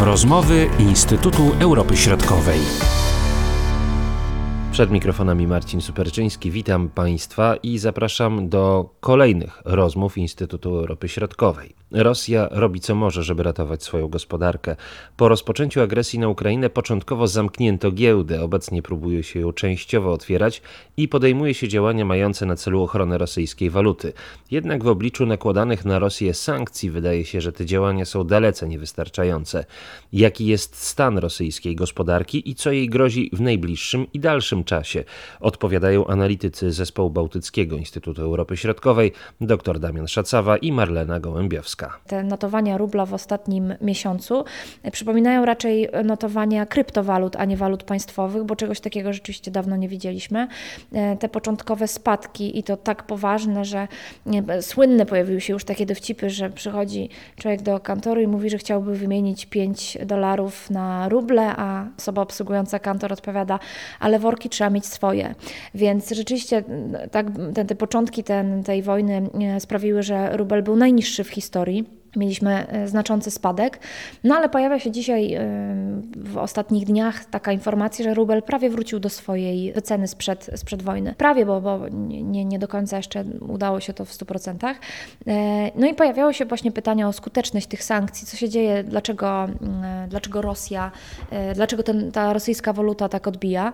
Rozmowy Instytutu Europy Środkowej. Przed mikrofonami Marcin Superczyński. Witam Państwa i zapraszam do kolejnych rozmów Instytutu Europy Środkowej. Rosja robi co może, żeby ratować swoją gospodarkę. Po rozpoczęciu agresji na Ukrainę początkowo zamknięto giełdę, obecnie próbuje się ją częściowo otwierać i podejmuje się działania mające na celu ochronę rosyjskiej waluty. Jednak w obliczu nakładanych na Rosję sankcji wydaje się, że te działania są dalece niewystarczające. Jaki jest stan rosyjskiej gospodarki i co jej grozi w najbliższym i dalszym czasie? Odpowiadają analitycy Zespołu Bałtyckiego Instytutu Europy Środkowej dr Damian Szacawa i Marlena Gołębiowska. Polska. Te notowania rubla w ostatnim miesiącu przypominają raczej notowania kryptowalut, a nie walut państwowych, bo czegoś takiego rzeczywiście dawno nie widzieliśmy. E, te początkowe spadki i to tak poważne, że słynne pojawiły się już takie dowcipy, że przychodzi człowiek do kantoru i mówi, że chciałby wymienić 5 dolarów na ruble, a osoba obsługująca kantor odpowiada, ale worki trzeba mieć swoje. Więc rzeczywiście tak, te, te początki ten, tej wojny sprawiły, że rubel był najniższy w historii historii. Mieliśmy e, znaczący spadek, no ale pojawia się dzisiaj e, w ostatnich dniach taka informacja, że rubel prawie wrócił do swojej wyceny sprzed, sprzed wojny. Prawie, bo, bo nie, nie do końca jeszcze udało się to w 100%. E, no i pojawiało się właśnie pytania o skuteczność tych sankcji, co się dzieje, dlaczego, mm, dlaczego Rosja, dlaczego ten, ta rosyjska waluta tak odbija.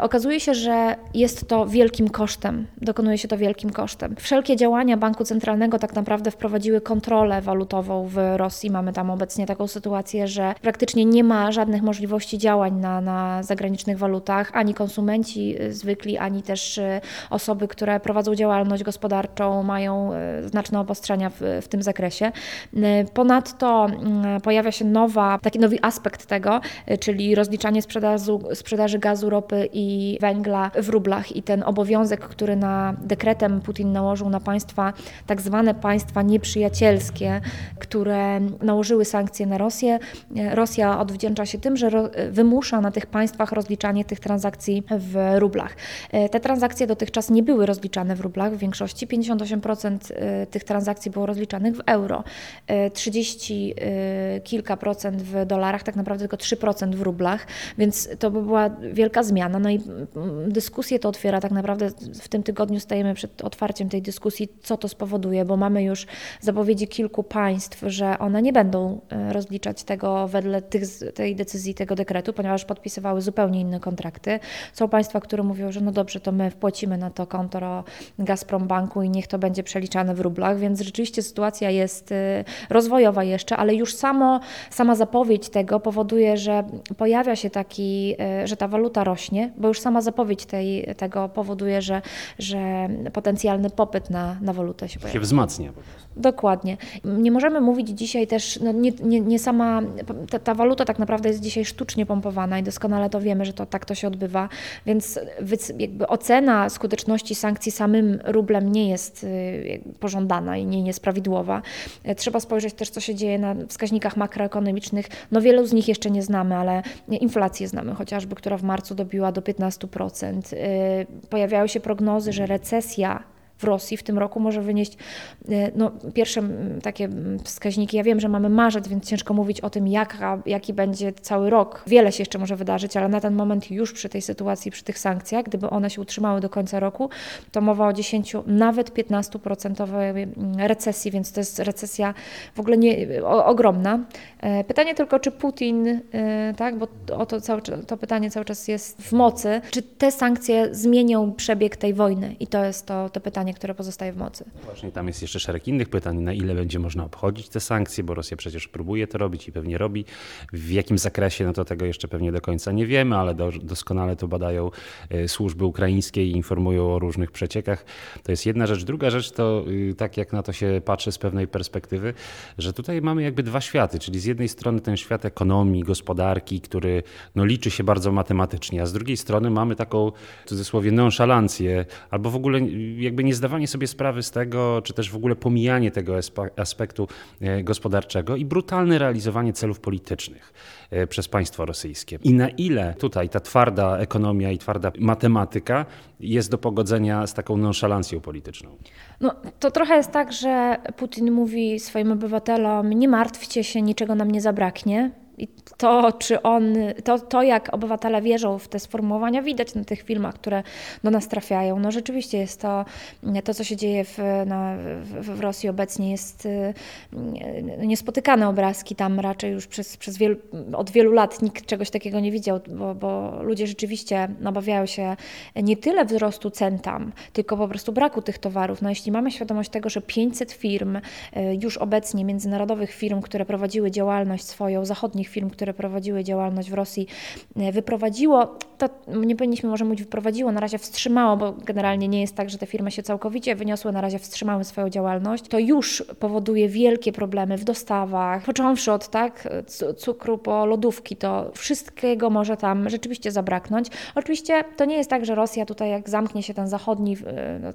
Okazuje się, że jest to wielkim kosztem, dokonuje się to wielkim kosztem. Wszelkie działania Banku Centralnego tak naprawdę wprowadziły kontrolę walut walutową w Rosji. Mamy tam obecnie taką sytuację, że praktycznie nie ma żadnych możliwości działań na, na zagranicznych walutach, ani konsumenci zwykli, ani też y, osoby, które prowadzą działalność gospodarczą, mają y, znaczne obostrzenia w, w tym zakresie. Y, ponadto pojawia się nowa, taki nowy aspekt tego, czyli rozliczanie sprzedaży, sprzedaży gazu, ropy i węgla w rublach i ten obowiązek, który na dekretem Putin nałożył na państwa, tak zwane państwa nieprzyjacielskie, które nałożyły sankcje na Rosję. Rosja odwdzięcza się tym, że wymusza na tych państwach rozliczanie tych transakcji w rublach. Te transakcje dotychczas nie były rozliczane w rublach w większości. 58% e, tych transakcji było rozliczanych w euro, 30 e, e, kilka procent w dolarach, tak naprawdę tylko 3% w rublach, więc to by była wielka zmiana. No i dyskusję to otwiera tak naprawdę w tym tygodniu stajemy przed otwarciem tej dyskusji, co to spowoduje, bo mamy już zapowiedzi kilku państw, że one nie będą e, rozliczać tego wedle tych, tej decyzji, tego dekretu, ponieważ podpisywały zupełnie inne kontrakty. Są państwa, które mówią, że no dobrze, to my wpłacimy na to konto Gazprom Banku i niech to będzie przeliczane w rublach, więc rzeczywiście sytuacja jest e, rozwojowa jeszcze, ale już samo, sama zapowiedź tego powoduje, że pojawia się taki, e, że ta waluta rośnie, bo już sama zapowiedź tej, tego powoduje, że, że potencjalny popyt na, na walutę się pojawia. Się wzmacnia. Dokładnie. Nie możemy mówić dzisiaj też, no nie, nie, nie sama, ta, ta, waluta tak naprawdę jest dzisiaj sztucznie pompowana i doskonale to wiemy, że to tak to się odbywa, więc jakby ocena skuteczności sankcji samym rublem nie jest y, pożądana i nie jest prawidłowa. Trzeba spojrzeć też, co się dzieje na wskaźnikach makroekonomicznych. No wielu z nich jeszcze nie znamy, ale inflację znamy chociażby, która w marcu dobiła do 15%. Y, pojawiają się prognozy, że recesja w Rosji w tym roku może wynieść e, no, pierwsze takie wskaźniki. Ja wiem, że mamy marzec, więc ciężko mówić o tym, jaka, jaki będzie cały rok. Wiele się jeszcze może wydarzyć, ale na ten moment już przy tej sytuacji, przy tych sankcjach, gdyby one się utrzymały do końca roku, to mowa o 10, nawet 15% recesji, więc to jest recesja w ogóle nie, o, ogromna. E, pytanie tylko, czy Putin, e, tak, bo o to, cały, to pytanie cały czas jest w mocy, czy te sankcje zmienią przebieg tej wojny? I to jest to, to pytanie, które pozostaje w mocy. Właśnie tam jest jeszcze szereg innych pytań, na ile będzie można obchodzić te sankcje, bo Rosja przecież próbuje to robić i pewnie robi. W jakim zakresie, no to tego jeszcze pewnie do końca nie wiemy, ale do, doskonale to badają e, służby ukraińskie i informują o różnych przeciekach. To jest jedna rzecz. Druga rzecz to y, tak jak na to się patrzy z pewnej perspektywy, że tutaj mamy jakby dwa światy, czyli z jednej strony ten świat ekonomii, gospodarki, który no, liczy się bardzo matematycznie, a z drugiej strony mamy taką w cudzysłowie nonszalancję albo w ogóle jakby nie zdawanie sobie sprawy z tego, czy też w ogóle pomijanie tego aspektu e, gospodarczego i brutalne realizowanie celów politycznych e, przez państwo rosyjskie. I na ile tutaj ta twarda ekonomia i twarda matematyka jest do pogodzenia z taką nonszalancją polityczną? No, to trochę jest tak, że Putin mówi swoim obywatelom: Nie martwcie się, niczego nam nie zabraknie I to, czy on, to, to jak obywatele wierzą w te sformułowania, widać na tych filmach, które do nas trafiają. No rzeczywiście jest to, to co się dzieje w, na, w, w Rosji obecnie, jest y, niespotykane obrazki. Tam raczej już przez, przez wielu, od wielu lat nikt czegoś takiego nie widział, bo, bo ludzie rzeczywiście obawiają się nie tyle wzrostu cen tam, tylko po prostu braku tych towarów. No jeśli mamy świadomość tego, że 500 firm y, już obecnie, międzynarodowych firm, które prowadziły działalność swoją, zachodnich firm, które prowadziły działalność w Rosji, y, wyprowadziło, to nie powinniśmy może mówić wyprowadziło, na razie wstrzymało, bo generalnie nie jest tak, że te firmy się całkowicie wyniosły, na razie wstrzymały swoją działalność, to już powoduje wielkie problemy w dostawach, począwszy od tak, cukru po lodówki, to wszystkiego może tam rzeczywiście zabraknąć. Oczywiście to nie jest tak, że Rosja tutaj jak zamknie się ten zachodni,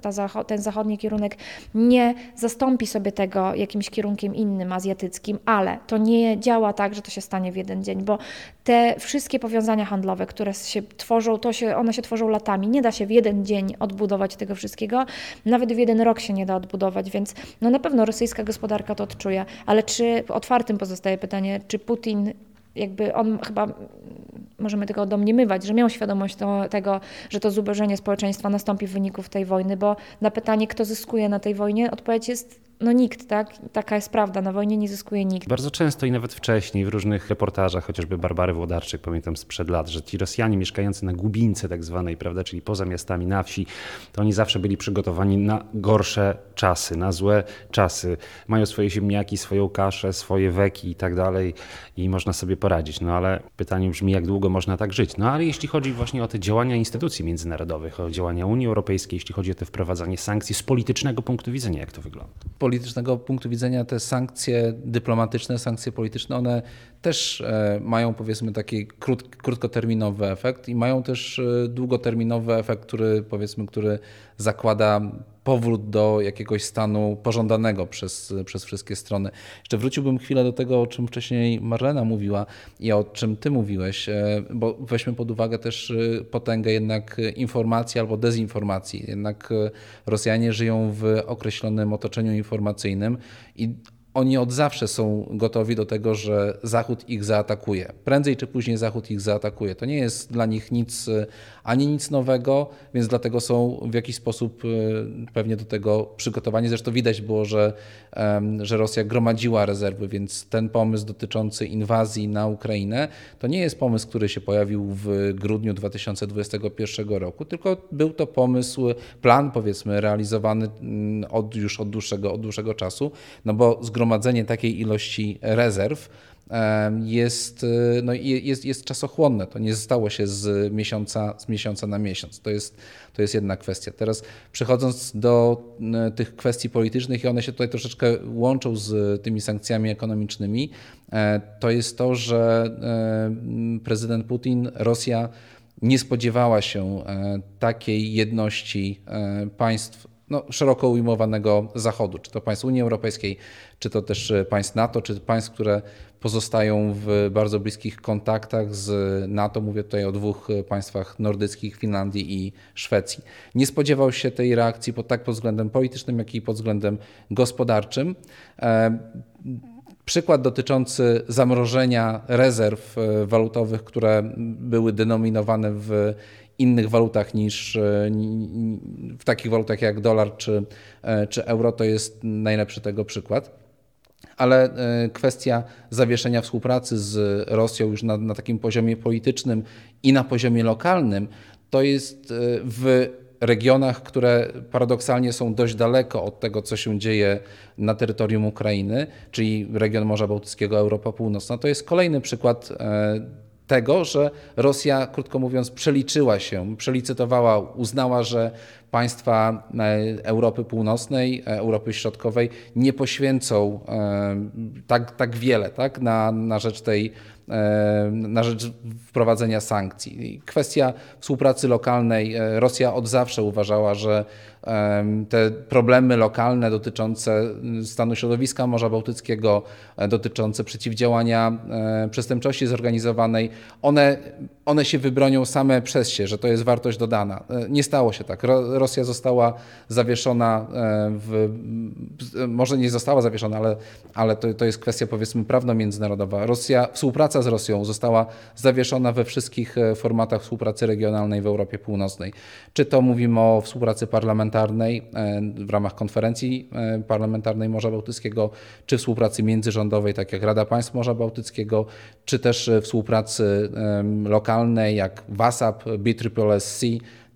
ta, ten zachodni kierunek, nie zastąpi sobie tego jakimś kierunkiem innym, azjatyckim, ale to nie działa tak, że to się stanie w jeden dzień, bo te wszystkie powiązania handlowe, które się tworzą, to się, one się tworzą latami. Nie da się w jeden dzień odbudować tego wszystkiego, nawet w jeden rok się nie da odbudować, więc no na pewno rosyjska gospodarka to odczuje, ale czy otwartym pozostaje pytanie, czy Putin jakby on chyba możemy tego domniemywać, że miał świadomość to, tego, że to zubożenie społeczeństwa nastąpi w wyniku tej wojny, bo na pytanie, kto zyskuje na tej wojnie, odpowiedź jest no nikt, tak? Taka jest prawda, na wojnie nie zyskuje nikt. Bardzo często i nawet wcześniej w różnych reportażach, chociażby Barbary Włodarczyk, pamiętam sprzed lat, że ci Rosjanie mieszkający na Gubince tak zwanej, prawda, czyli poza miastami, na wsi, to oni zawsze byli przygotowani na gorsze czasy, na złe czasy. Mają swoje ziemniaki, swoją kaszę, swoje weki i tak dalej i można sobie poradzić. No ale pytanie brzmi, jak długo można tak żyć? No ale jeśli chodzi właśnie o te działania instytucji międzynarodowych, o działania Unii Europejskiej, jeśli chodzi o te wprowadzanie sankcji z politycznego punktu widzenia, jak to wygląda? Politycznego punktu widzenia te sankcje dyplomatyczne, sankcje polityczne, one też e, mają powiedzmy taki krót, krótkoterminowy efekt i mają też e, długoterminowy efekt, który powiedzmy, który zakłada powrót do jakiegoś stanu pożądanego przez, przez wszystkie strony. Jeszcze wróciłbym chwilę do tego, o czym wcześniej Marlena mówiła i o czym ty mówiłeś, e, bo weźmy pod uwagę też potęgę jednak informacji albo dezinformacji. Jednak Rosjanie żyją w określonym otoczeniu informacyjnym i oni od zawsze są gotowi do tego, że Zachód ich zaatakuje. Prędzej czy później Zachód ich zaatakuje. To nie jest dla nich nic ani nic nowego, więc dlatego są w jakiś sposób e, pewnie do tego przygotowani. Zresztą widać było, że, że Rosja gromadziła rezerwy, więc ten pomysł dotyczący inwazji na Ukrainę to nie jest pomysł, który się pojawił w grudniu 2021 roku, tylko był to pomysł, plan powiedzmy realizowany mm, od, już od dłuższego, od dłuższego czasu, no bo zgromadzenie takiej ilości rezerw jest, e, no, jest, jest czasochłonne. To nie stało się z miesiąca, z miesiąca na miesiąc. To jest, to jest jedna kwestia. Teraz przechodząc do e, tych kwestii politycznych, i one się tutaj troszeczkę łączą z tymi sankcjami ekonomicznymi, e, to jest to, że prezydent Putin, Rosja nie spodziewała się takiej jedności państw no, szeroko ujmowanego Zachodu, czy to państw Unii Europejskiej, czy to też państw NATO, czy państw, które pozostają w bardzo bliskich kontaktach z NATO. Mówię tutaj o dwóch państwach nordyckich, Finlandii i Szwecji. Nie spodziewał się tej reakcji pod, tak pod względem politycznym, jak i pod względem gospodarczym. E, przykład dotyczący zamrożenia rezerw e, walutowych, które były denominowane w innych walutach niż e, w takich walutach jak dolar czy, czy euro, to jest najlepszy tego przykład. Ale e, kwestia zawieszenia współpracy z Rosją już na, na takim poziomie politycznym i na poziomie lokalnym, to jest e, w regionach, które paradoksalnie są dość daleko od tego, co się dzieje na terytorium Ukrainy, czyli region Morza Bałtyckiego, Europa Północna, to jest kolejny przykład e, tego, że Rosja, krótko mówiąc, przeliczyła się, przelicytowała, uznała, że państwa e, Europy Północnej, e, Europy Środkowej nie poświęcą e, tak, tak wiele tak, na, na rzecz tej na rzecz wprowadzenia sankcji. Kwestia współpracy lokalnej. Rosja od zawsze uważała, że te problemy lokalne dotyczące stanu środowiska Morza Bałtyckiego, dotyczące przeciwdziałania przestępczości zorganizowanej, one, one się wybronią same przez się, że to jest wartość dodana. Nie stało się tak. Rosja została zawieszona w, może nie została zawieszona, ale, ale to, to jest kwestia powiedzmy prawno-międzynarodowa. Rosja, współpraca z Rosją została zawieszona we wszystkich formatach współpracy regionalnej w Europie Północnej. Czy to mówimy o współpracy parlamentarnej w ramach konferencji parlamentarnej Morza Bałtyckiego, czy współpracy międzyrządowej, tak jak Rada Państw Morza Bałtyckiego, czy też współpracy lokalnej, jak WASAP, BSSC,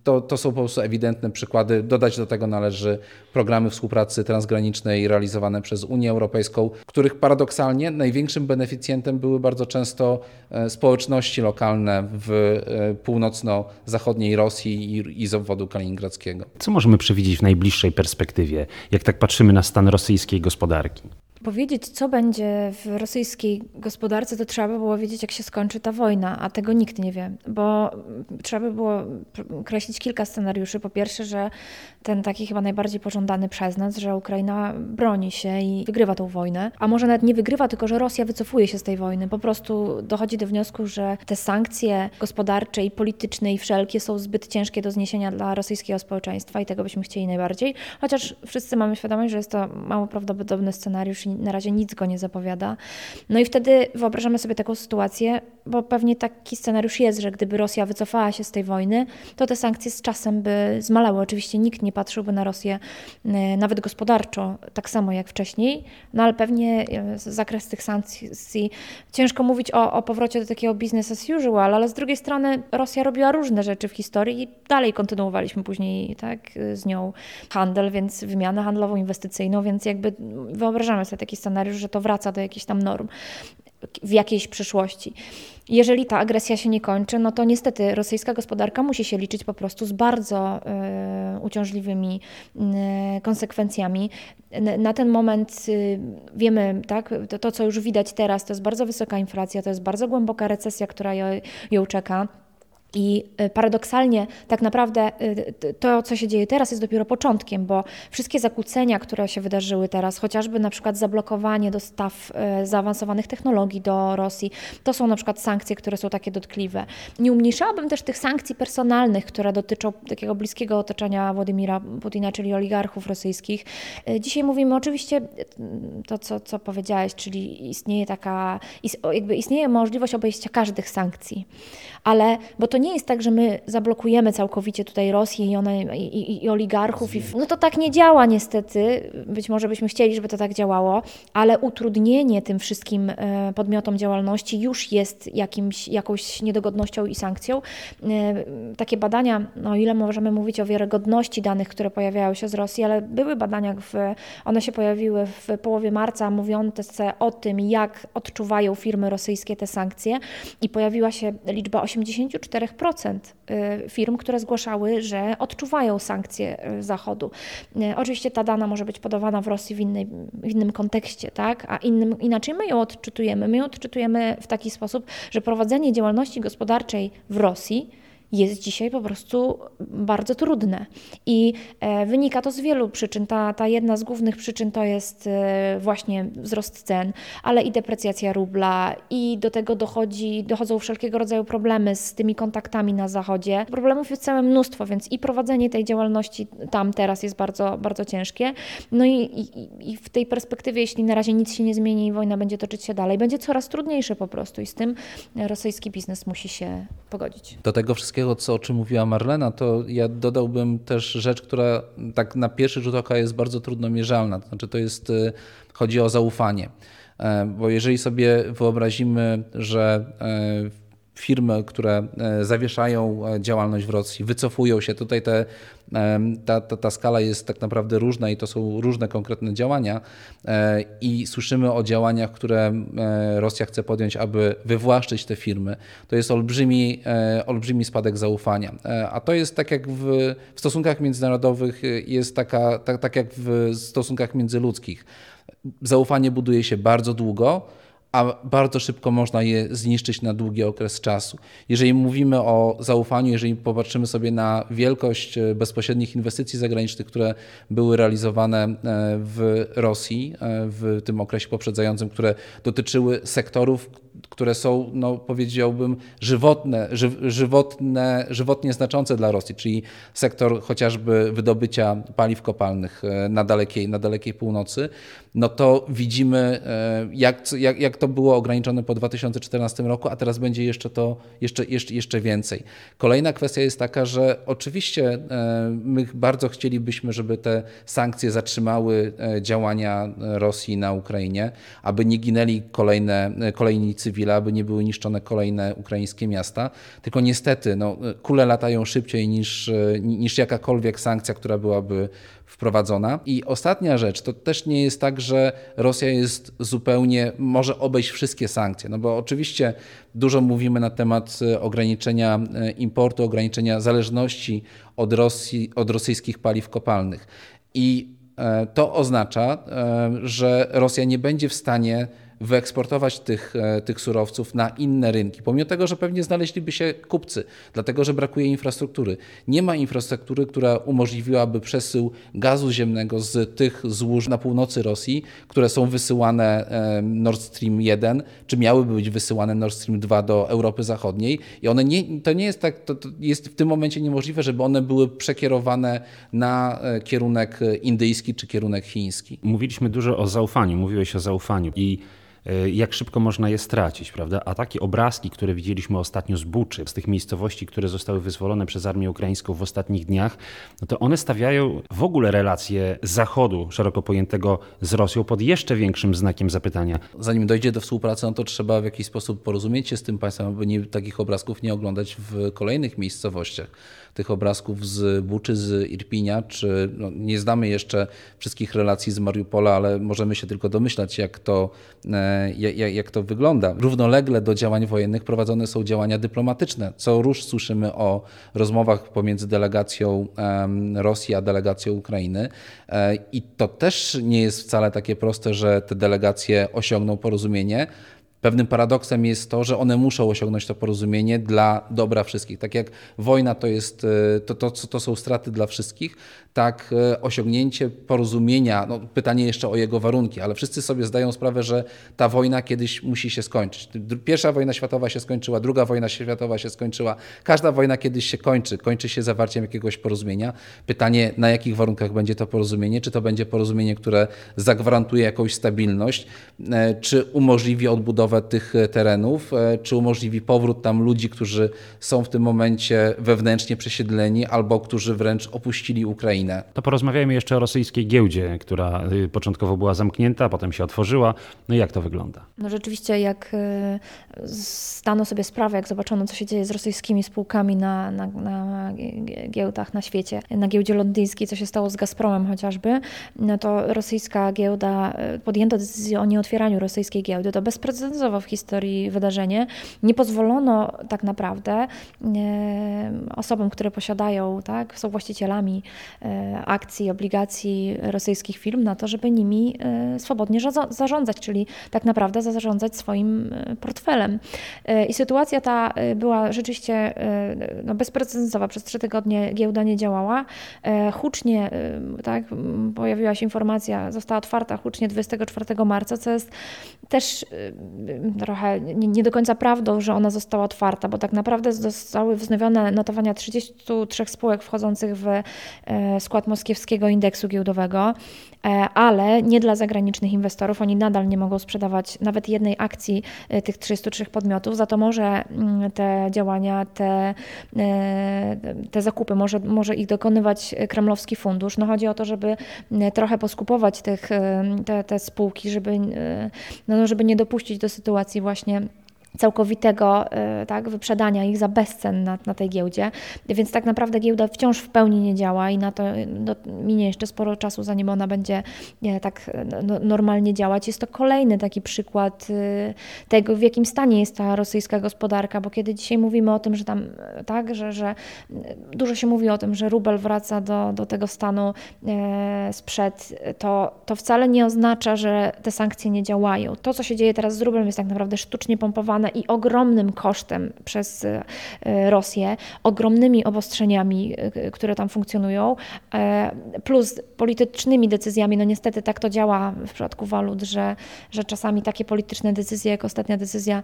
to, to są po prostu ewidentne przykłady. Dodać do tego należy programy współpracy transgranicznej realizowane przez Unię Europejską, których paradoksalnie największym beneficjentem były bardzo często e, społeczności lokalne w e, północno-zachodniej Rosji i, i z obwodu kaliningradzkiego. Co możemy przewidzieć w najbliższej perspektywie, jak tak patrzymy na stan rosyjskiej gospodarki? Powiedzieć, co będzie w rosyjskiej gospodarce, to trzeba by było wiedzieć, jak się skończy ta wojna, a tego nikt nie wie, bo trzeba by było kreślić kilka scenariuszy. Po pierwsze, że ten taki chyba najbardziej pożądany przez nas, że Ukraina broni się i wygrywa tą wojnę, a może nawet nie wygrywa, tylko że Rosja wycofuje się z tej wojny. Po prostu dochodzi do wniosku, że te sankcje gospodarcze i polityczne i wszelkie są zbyt ciężkie do zniesienia dla rosyjskiego społeczeństwa i tego byśmy chcieli najbardziej, chociaż wszyscy mamy świadomość, że jest to mało prawdopodobny scenariusz i na razie nic go nie zapowiada. No i wtedy wyobrażamy sobie taką sytuację, bo pewnie taki scenariusz jest, że gdyby Rosja wycofała się z tej wojny, to te sankcje z czasem by zmalały. Oczywiście nikt nie patrzyłby na Rosję e, nawet gospodarczo tak samo jak wcześniej, no ale pewnie e, zakres tych sankcji, ciężko mówić o, o powrocie do takiego business as usual, ale z drugiej strony Rosja robiła różne rzeczy w historii i dalej kontynuowaliśmy później tak, z nią handel, więc wymianę handlową, inwestycyjną, więc jakby wyobrażamy sobie taki scenariusz, że to wraca do jakichś tam norm w jakiejś przyszłości. Jeżeli ta agresja się nie kończy, no to niestety rosyjska gospodarka musi się liczyć po prostu z bardzo y, uciążliwymi y, konsekwencjami. Na ten moment y, wiemy, tak, to, to, co już widać teraz, to jest bardzo wysoka inflacja, to jest bardzo głęboka recesja, która ją, ją czeka. I y, paradoksalnie, tak naprawdę y, to, co się dzieje teraz, jest dopiero początkiem, bo wszystkie zakłócenia, które się wydarzyły teraz, chociażby na przykład zablokowanie dostaw y, zaawansowanych technologii do Rosji, to są na przykład sankcje, które są takie dotkliwe. Nie umniejszałabym też tych sankcji personalnych, które dotyczą takiego bliskiego otoczenia Władimira Putina, czyli oligarchów rosyjskich. Dzisiaj mówimy oczywiście to, co, co powiedziałeś, czyli istnieje taka, jakby istnieje możliwość obejścia każdych sankcji, ale, bo to nie jest tak, że my zablokujemy całkowicie tutaj Rosję i, one, i, i, oligarchów. I, no to tak nie działa niestety. Być może byśmy chcieli, żeby to tak działało, ale utrudnienie tym wszystkim e, podmiotom działalności już jest jakimś, jakąś niedogodnością i sankcją. E, takie badania, no o ile możemy mówić o wiarygodności danych, które pojawiają się z Rosji, ale były badania, w, one się pojawiły w połowie marca, mówiące o tym, jak odczuwają firmy rosyjskie te sankcje i pojawiła się liczba 84 4% y, firm, które zgłaszały, że odczuwają sankcje y, Zachodu. Y, oczywiście ta dana może być podawana w Rosji w, innej, w innym kontekście, tak? a innym, inaczej my ją odczytujemy. My ją odczytujemy w taki sposób, że prowadzenie działalności gospodarczej w Rosji jest dzisiaj po prostu bardzo trudne. I e, wynika to z wielu przyczyn. Ta, ta jedna z głównych przyczyn to jest e, właśnie wzrost cen, ale i deprecjacja rubla, i do tego dochodzi, dochodzą wszelkiego rodzaju problemy z tymi kontaktami na Zachodzie. Problemów jest całe mnóstwo, więc i prowadzenie tej działalności tam teraz jest bardzo, bardzo ciężkie. No i, i, i w tej perspektywie, jeśli na razie nic się nie zmieni i wojna będzie toczyć się dalej, będzie coraz trudniejsze po prostu i z tym rosyjski biznes musi się pogodzić. Do tego wszystkiego wszystkiego, co, o czym mówiła Marlena, to ja dodałbym też rzecz, która tak na pierwszy rzut oka jest bardzo trudno mierzalna. To znaczy to jest, y, chodzi o zaufanie. E, bo jeżeli sobie wyobrazimy, że e, firmy, które e, zawieszają e, działalność w Rosji, wycofują się. Tutaj te, ta, ta, ta skala jest tak naprawdę różna i to są różne konkretne działania. E, I słyszymy o działaniach, które Rosja chce podjąć, aby wywłaszczyć te firmy. To jest olbrzymi, olbrzymi spadek zaufania. A to jest tak jak w, w stosunkach międzynarodowych, jest taka, tak, tak jak w stosunkach międzyludzkich. Zaufanie buduje się bardzo długo a bardzo szybko można je zniszczyć na długi okres czasu. Jeżeli mówimy o zaufaniu, jeżeli popatrzymy sobie na wielkość e, bezpośrednich inwestycji zagranicznych, które były realizowane e, w Rosji e, w tym okresie poprzedzającym, które dotyczyły sektorów, które są, no, powiedziałbym, żywotne, ży, żywotne, żywotnie znaczące dla Rosji, czyli sektor chociażby wydobycia paliw kopalnych na dalekiej, na dalekiej północy, no to widzimy, jak, jak, jak to było ograniczone po 2014 roku, a teraz będzie jeszcze to jeszcze, jeszcze, jeszcze więcej. Kolejna kwestia jest taka, że oczywiście e, my bardzo chcielibyśmy, żeby te sankcje zatrzymały e, działania Rosji na Ukrainie, aby nie ginęli kolejne, e, kolejni aby nie były niszczone kolejne ukraińskie miasta. Tylko niestety no, kule latają szybciej niż, niż jakakolwiek sankcja, która byłaby wprowadzona. I ostatnia rzecz, to też nie jest tak, że Rosja jest zupełnie, może obejść wszystkie sankcje, no bo oczywiście dużo mówimy na temat e, ograniczenia e, importu, ograniczenia zależności od, Rosji, od rosyjskich paliw kopalnych. I e, to oznacza, że Rosja nie będzie w stanie wyeksportować tych, e, tych surowców na inne rynki, pomimo tego, że pewnie znaleźliby się kupcy, dlatego że brakuje infrastruktury. Nie ma infrastruktury, która umożliwiłaby przesył gazu ziemnego z tych złóż na północy Rosji, które są wysyłane e, Nord Stream 1, czy miałyby być wysyłane Nord Stream 2 do Europy Zachodniej i one nie, to nie jest tak, to, to jest w tym momencie niemożliwe, żeby one były przekierowane na e, kierunek indyjski czy kierunek chiński. Mówiliśmy dużo o zaufaniu, mówiłeś o zaufaniu i jak szybko można je stracić, prawda? A takie obrazki, które widzieliśmy ostatnio z Buczy, z tych miejscowości, które zostały wyzwolone przez armię ukraińską w ostatnich dniach, no to one stawiają w ogóle relacje Zachodu, szeroko pojętego, z Rosją pod jeszcze większym znakiem zapytania. Zanim dojdzie do współpracy, no to trzeba w jakiś sposób porozumieć się z tym państwem, aby nie, takich obrazków nie oglądać w kolejnych miejscowościach tych obrazków z Buczy, z Irpinia, czy no, nie znamy jeszcze wszystkich relacji z Mariupola, ale możemy się tylko domyślać, jak to, e, jak, jak to wygląda. Równolegle do działań wojennych prowadzone są działania dyplomatyczne. Co róż słyszymy o rozmowach pomiędzy delegacją Rosji a delegacją Ukrainy e, i to też nie jest wcale takie proste, że te delegacje osiągną porozumienie. Pewnym paradoksem jest to, że one muszą osiągnąć to porozumienie dla dobra wszystkich. Tak jak wojna to, jest, e, to, to, to są straty dla wszystkich, tak e, osiągnięcie porozumienia, no pytanie jeszcze o jego warunki, ale wszyscy sobie zdają sprawę, że ta wojna kiedyś musi się skończyć. Pierwsza wojna światowa się skończyła, druga wojna światowa się skończyła. Każda wojna kiedyś się kończy, kończy się zawarciem jakiegoś porozumienia. Pytanie, na jakich warunkach będzie to porozumienie? Czy to będzie porozumienie, które zagwarantuje jakąś stabilność, e, czy umożliwi odbudowę tych terenów, e, czy umożliwi powrót tam ludzi, którzy są w tym momencie wewnętrznie przesiedleni albo którzy wręcz opuścili Ukrainę. To porozmawiajmy jeszcze o rosyjskiej giełdzie, która y, początkowo była zamknięta, potem się otworzyła. No i jak to wygląda? No rzeczywiście, jak y, zdano sobie sprawę, jak zobaczono, co się dzieje z rosyjskimi spółkami na, na, na giełdach na świecie, na giełdzie londyńskiej, co się stało z Gazpromem chociażby, no to rosyjska giełda, y, podjęto decyzję o nieotwieraniu rosyjskiej giełdy. To bezprecedensowo w historii wydarzenie. Nie pozwolono tak naprawdę osobom, które posiadają, tak, są właścicielami E, akcji, obligacji rosyjskich firm na to, żeby nimi e, swobodnie zarządzać, czyli tak naprawdę zarządzać swoim e, portfelem. I sytuacja ta była rzeczywiście no, bezprecedensowa. Przez trzy tygodnie giełda nie działała. Hucznie tak, pojawiła się informacja, została otwarta hucznie 24 marca, co jest też trochę nie do końca prawdą, że ona została otwarta, bo tak naprawdę zostały wznowione notowania 33 spółek wchodzących w skład moskiewskiego indeksu giełdowego, e, ale nie dla zagranicznych inwestorów. Oni nadal nie mogą sprzedawać nawet jednej akcji e, tych 33 podmiotów, za to może mm, te działania, te, e, te zakupy, może, może ich dokonywać kremlowski fundusz. No chodzi o to, żeby trochę poskupować tych, te, te spółki, żeby, no, żeby nie dopuścić do sytuacji właśnie całkowitego tak, wyprzedania ich za bezcen na, na tej giełdzie, więc tak naprawdę giełda wciąż w pełni nie działa i na to no, minie jeszcze sporo czasu, zanim ona będzie tak no, normalnie działać. Jest to kolejny taki przykład tego, w jakim stanie jest ta rosyjska gospodarka, bo kiedy dzisiaj mówimy o tym, że tam tak, że, że dużo się mówi o tym, że rubel wraca do, do tego stanu sprzed, to, to wcale nie oznacza, że te sankcje nie działają. To, co się dzieje teraz z rublem jest tak naprawdę sztucznie pompowane i ogromnym kosztem przez e, Rosję, ogromnymi obostrzeniami, e, które tam funkcjonują, e, plus politycznymi decyzjami. No niestety tak to działa w przypadku walut, że, że czasami takie polityczne decyzje, jak ostatnia decyzja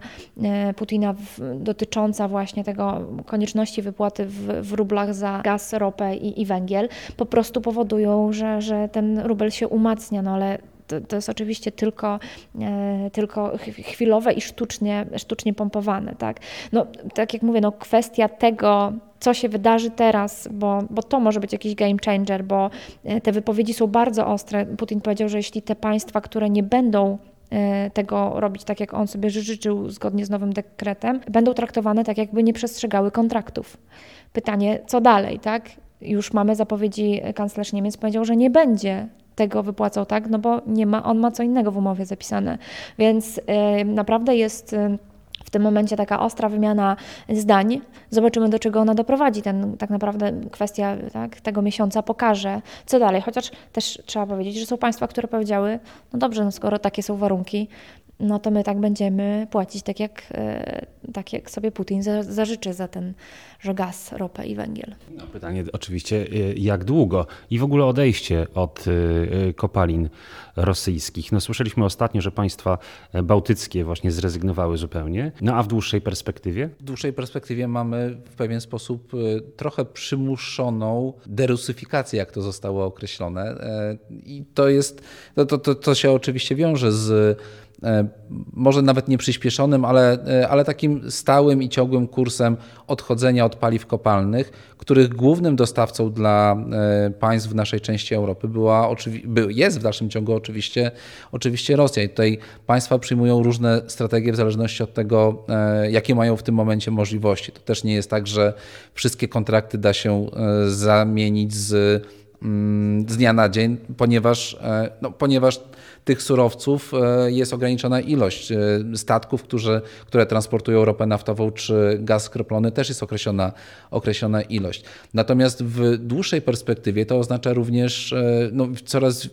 Putina dotycząca właśnie tego konieczności wypłaty w, w rublach za gaz, ropę i, i węgiel, po prostu powodują, że, że ten rubel się umacnia, no ale to, to jest oczywiście tylko, e, tylko chwilowe i sztucznie, sztucznie pompowane. Tak? No, tak jak mówię, no, kwestia tego, co się wydarzy teraz, bo, bo to może być jakiś game changer, bo e, te wypowiedzi są bardzo ostre. Putin powiedział, że jeśli te państwa, które nie będą e, tego robić tak, jak on sobie życzył zgodnie z nowym dekretem, będą traktowane tak, jakby nie przestrzegały kontraktów. Pytanie, co dalej, tak? Już mamy zapowiedzi, kanclerz Niemiec powiedział, że nie będzie tego wypłacał, tak? No bo nie ma, on ma co innego w umowie zapisane. Więc y, naprawdę jest y, w tym momencie taka ostra wymiana zdań. Zobaczymy, do czego ona doprowadzi. Ten, tak naprawdę kwestia tak, tego miesiąca pokaże, co dalej. Chociaż też trzeba powiedzieć, że są państwa, które powiedziały, no dobrze, no skoro takie są warunki, no to my tak będziemy płacić tak jak, e, tak jak sobie Putin zażyczy za ten że gaz, ropę i węgiel. No, pytanie oczywiście, e, jak długo i w ogóle odejście od e, kopalin rosyjskich. No, słyszeliśmy ostatnio, że państwa bałtyckie właśnie zrezygnowały zupełnie, no a w dłuższej perspektywie? W dłuższej perspektywie mamy w pewien sposób trochę przymuszoną derusyfikację, jak to zostało określone. I to jest, to, to, to, to się oczywiście wiąże z może nawet nie przyspieszonym, ale, e, ale takim stałym i ciągłym kursem odchodzenia od paliw kopalnych, których głównym dostawcą dla e, państw w naszej części Europy była, jest w dalszym ciągu oczywiście, oczywiście Rosja. I tutaj państwa przyjmują różne strategie w zależności od tego, jakie mają w tym momencie możliwości. To też nie jest tak, że wszystkie kontrakty da się zamienić z, z dnia na dzień, ponieważ, no, ponieważ tych surowców e, jest ograniczona ilość. E, statków, którzy, które transportują ropę naftową czy gaz skroplony, też jest określona, określona ilość. Natomiast w dłuższej perspektywie to oznacza również e, no, coraz,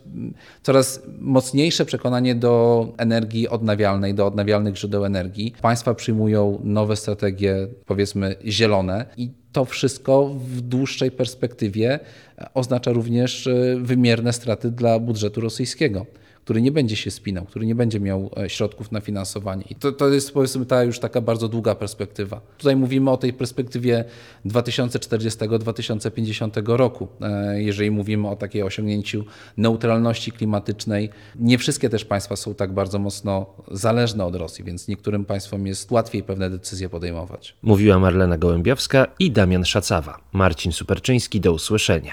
coraz mocniejsze przekonanie do energii odnawialnej, do odnawialnych źródeł energii. Państwa przyjmują nowe strategie, powiedzmy, zielone i to wszystko w dłuższej perspektywie oznacza również wymierne straty dla budżetu rosyjskiego który nie będzie się spinał, który nie będzie miał e, środków na finansowanie. I to, to jest powiedzmy ta już taka bardzo długa perspektywa. Tutaj mówimy o tej perspektywie 2040-2050 roku, e, jeżeli mówimy o takiej osiągnięciu neutralności klimatycznej. Nie wszystkie też państwa są tak bardzo mocno zależne od Rosji, więc niektórym państwom jest łatwiej pewne decyzje podejmować. Mówiła Marlena Gołębiowska i Damian Szacawa. Marcin Superczyński, do usłyszenia.